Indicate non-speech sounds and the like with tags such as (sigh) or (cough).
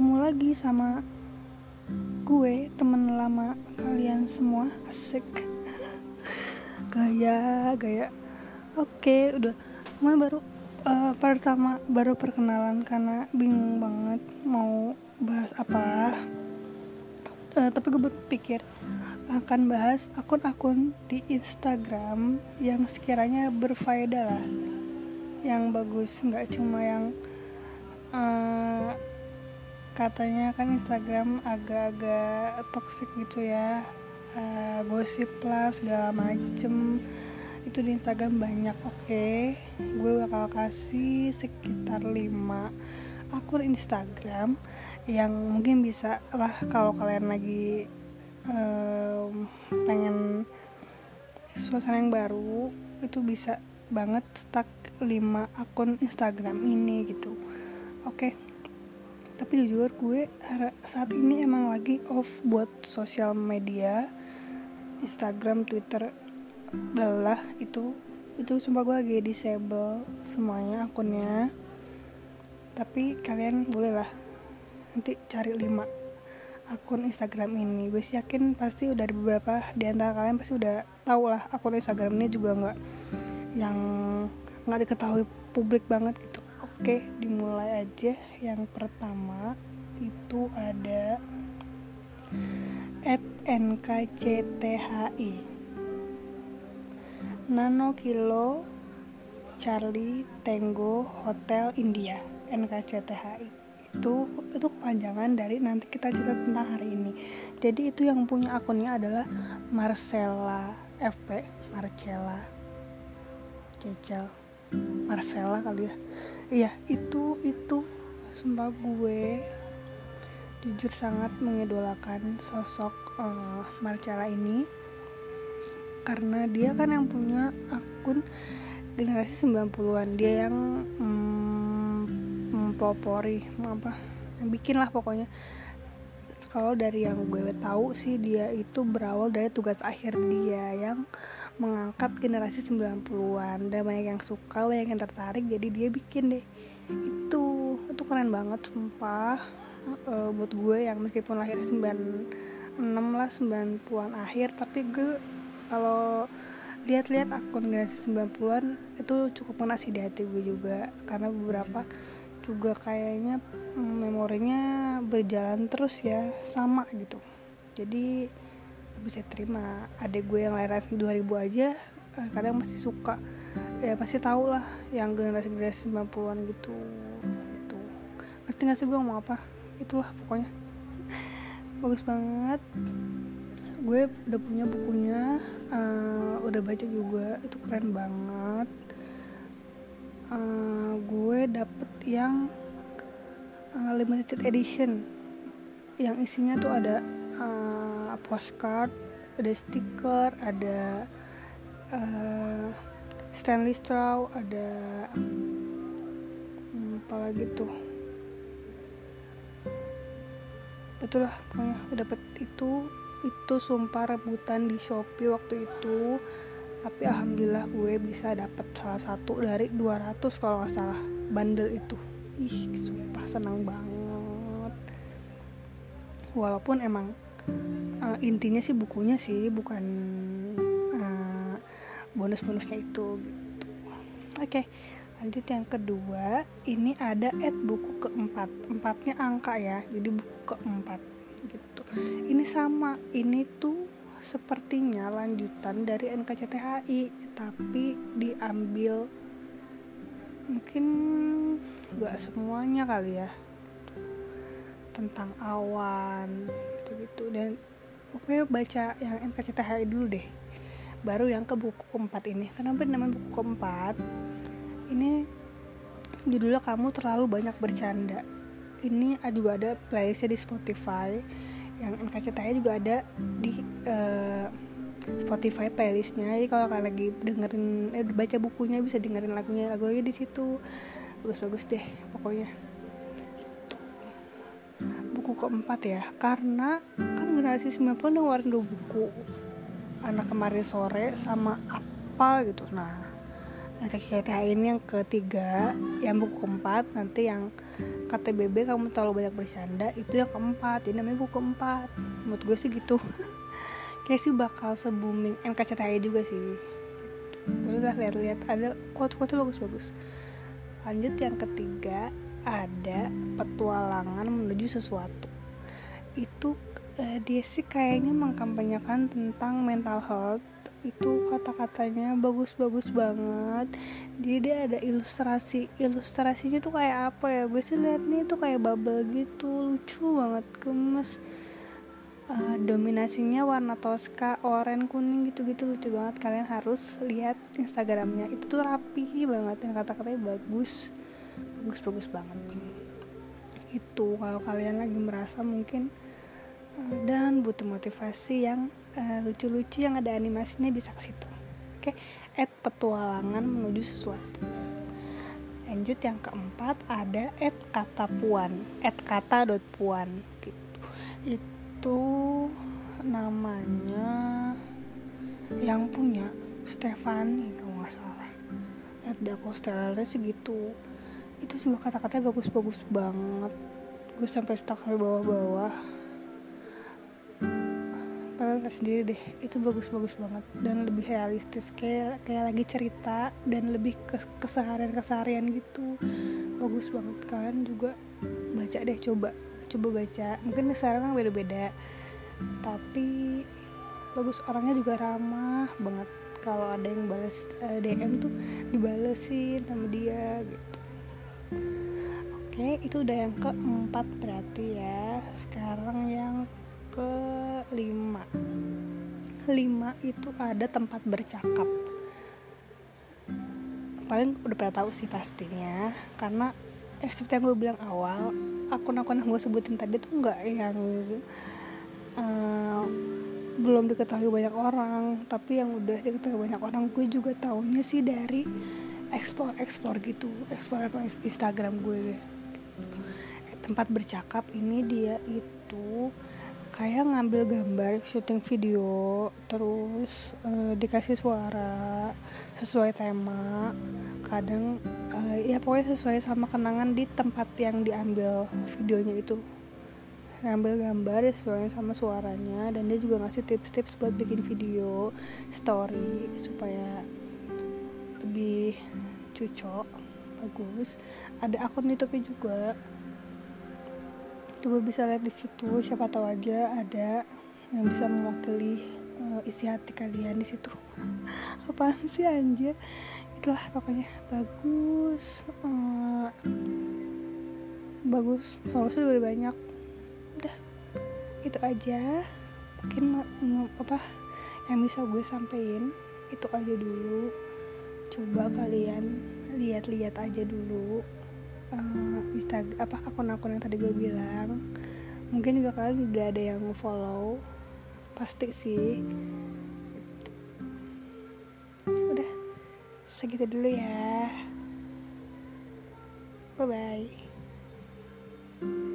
ketemu lagi sama gue temen lama kalian semua. Asik. (laughs) Gaya gaya. Oke udah. Gue baru uh, pertama baru perkenalan karena bingung banget mau bahas apa. Uh, tapi gue berpikir akan bahas akun-akun di Instagram yang sekiranya berfaedah lah. Yang bagus nggak cuma yang uh, katanya kan Instagram agak-agak toxic gitu ya uh, gosip lah segala macem itu di Instagram banyak oke okay? gue bakal kasih sekitar 5 akun Instagram yang mungkin bisa lah kalau kalian lagi um, pengen suasana yang baru itu bisa banget stuck 5 akun Instagram ini gitu oke okay. Tapi jujur gue saat ini emang lagi off buat sosial media. Instagram Twitter lelah itu. Itu cuma gue lagi disable semuanya akunnya. Tapi kalian boleh lah nanti cari 5 akun Instagram ini. Gue yakin pasti udah ada beberapa di antara kalian pasti udah tahu lah akun Instagram ini juga nggak yang nggak diketahui publik banget oke dimulai aja. Yang pertama itu ada at nkcthi nano kilo Charlie Tango Hotel India NKCTHI itu itu kepanjangan dari nanti kita cerita tentang hari ini. Jadi itu yang punya akunnya adalah Marcella FP Marcella Cecel. Marcella kali ya iya itu itu. Sumpah gue jujur sangat mengidolakan sosok uh, Marcella ini. Karena dia kan yang punya akun generasi 90-an dia yang mm, mempelopori apa yang bikin lah pokoknya. Kalau dari yang gue tahu sih dia itu berawal dari tugas akhir dia yang mengangkat generasi 90-an dan banyak yang suka banyak yang tertarik jadi dia bikin deh. Itu itu keren banget sumpah. Uh, buat gue yang meskipun lahir 96 lah 90-an akhir tapi gue kalau lihat-lihat akun generasi 90-an itu cukup menasi di hati gue juga. Karena beberapa juga kayaknya mm, memorinya berjalan terus ya sama gitu. Jadi bisa terima. Adek gue yang lahir 2000 aja eh, kadang masih suka. Ya pasti tau lah yang generasi generasi 90-an gitu. Gitu. Ngerti gak sih gue ngomong apa? Itulah pokoknya. (laughs) Bagus banget. Gue udah punya bukunya uh, udah baca juga. Itu keren banget. Uh, gue dapet yang uh, limited edition. Yang isinya tuh ada postcard ada stiker ada uh, Stanley Straw ada hmm, apa lagi tuh? Betul lah pokoknya dapat itu itu sumpah rebutan di Shopee waktu itu. Tapi alhamdulillah gue bisa dapat salah satu dari 200 kalau nggak salah bundle itu. Ih sumpah senang banget. Walaupun emang uh, intinya sih bukunya sih bukan uh, bonus-bonusnya itu gitu. Oke, lanjut yang kedua, ini ada at buku keempat. Empatnya angka ya, jadi buku keempat gitu. Ini sama, ini tuh sepertinya lanjutan dari NKCTHI, tapi diambil mungkin gak semuanya kali ya tentang awan gitu-gitu. Dan pokoknya baca yang NKCTHI dulu deh. Baru yang ke buku keempat ini. Kenapa namanya buku keempat? Ini judulnya kamu terlalu banyak bercanda. Ini juga ada playlistnya di Spotify. Yang NKCTHI juga ada di uh, Spotify playlistnya. Jadi kalau kalian lagi dengerin eh, baca bukunya bisa dengerin lagunya lagu lagi di situ. Bagus-bagus deh pokoknya buku keempat ya. Karena kan generasi 90 ngeluarin dua buku. Anak kemarin sore sama apa gitu. Nah NKCTHI ini yang ketiga yang buku keempat. Nanti yang KTBB kamu terlalu banyak bercanda itu yang keempat. Ini namanya buku keempat. Menurut gue sih gitu. (laughs) Kayak sih bakal se booming NKCTHI juga sih. Udah lihat-lihat. Ada quotes-quotes bagus-bagus. Lanjut yang ketiga ada petualangan menuju sesuatu. Itu uh, dia sih kayaknya mengkampanyekan tentang mental health. Itu kata-katanya bagus-bagus banget. Jadi dia ada ilustrasi ilustrasinya tuh kayak apa ya? Gue sih liat nih tuh kayak bubble gitu. Lucu banget gemes. Uh, dominasinya warna toska oranye kuning gitu-gitu. Lucu banget. Kalian harus lihat instagramnya. Itu tuh rapi banget dan kata-katanya bagus bagus-bagus banget. Itu kalau kalian lagi merasa mungkin uh, dan butuh motivasi yang uh, lucu-lucu yang ada animasinya bisa ke situ. Oke okay? at petualangan menuju sesuatu. Lanjut yang keempat ada at kata puan at kata dot puan gitu. Itu namanya yang punya Stefani kalau nggak salah. At Dako Stellarnya segitu itu juga kata-katanya bagus-bagus banget. Gue sampai stuck sampai bawah-bawah. Padahal sendiri deh. Itu bagus-bagus banget dan lebih realistis. Kayak kayak lagi cerita dan lebih ke keseharian keseharian gitu. Bagus banget. Kalian juga baca deh coba. Coba baca. Mungkin sekarang kan beda-beda. Tapi bagus. Orangnya juga ramah banget. Kalau ada yang balas uh, eh, DM tuh dibalesin sama dia gitu oke itu udah yang keempat berarti ya. Sekarang yang kelima. Lima itu ada tempat bercakap. Paling udah pernah tahu sih pastinya karena eh seperti yang gue bilang awal akun-akun yang gue sebutin tadi tuh nggak yang uh, belum diketahui banyak orang. Tapi yang udah diketahui banyak orang gue juga taunya sih dari explore explore gitu. Explore apa Instagram gue. Tempat bercakap ini dia itu kayak ngambil gambar syuting video terus uh, dikasih suara sesuai tema. Kadang uh, ya pokoknya sesuai sama kenangan di tempat yang diambil videonya itu. Ngambil gambar sesuai sama suaranya dan dia juga ngasih tips-tips buat bikin video story supaya lebih cocok bagus. Ada akun youtube juga. Coba bisa lihat di situ siapa tahu aja ada yang bisa mewakili uh, isi hati kalian di situ. (laughs) Apaan sih anjir? Itulah pokoknya. Bagus uh, bagus. Solusi udah banyak. Udah itu aja. Mungkin uh, apa yang bisa gue sampein itu aja dulu coba kalian lihat-lihat aja dulu eh, uh, Instagram apa akun-akun yang tadi gue bilang. Mungkin juga kalian udah ada yang follow pasti sih. Udah segitu dulu ya. Bye bye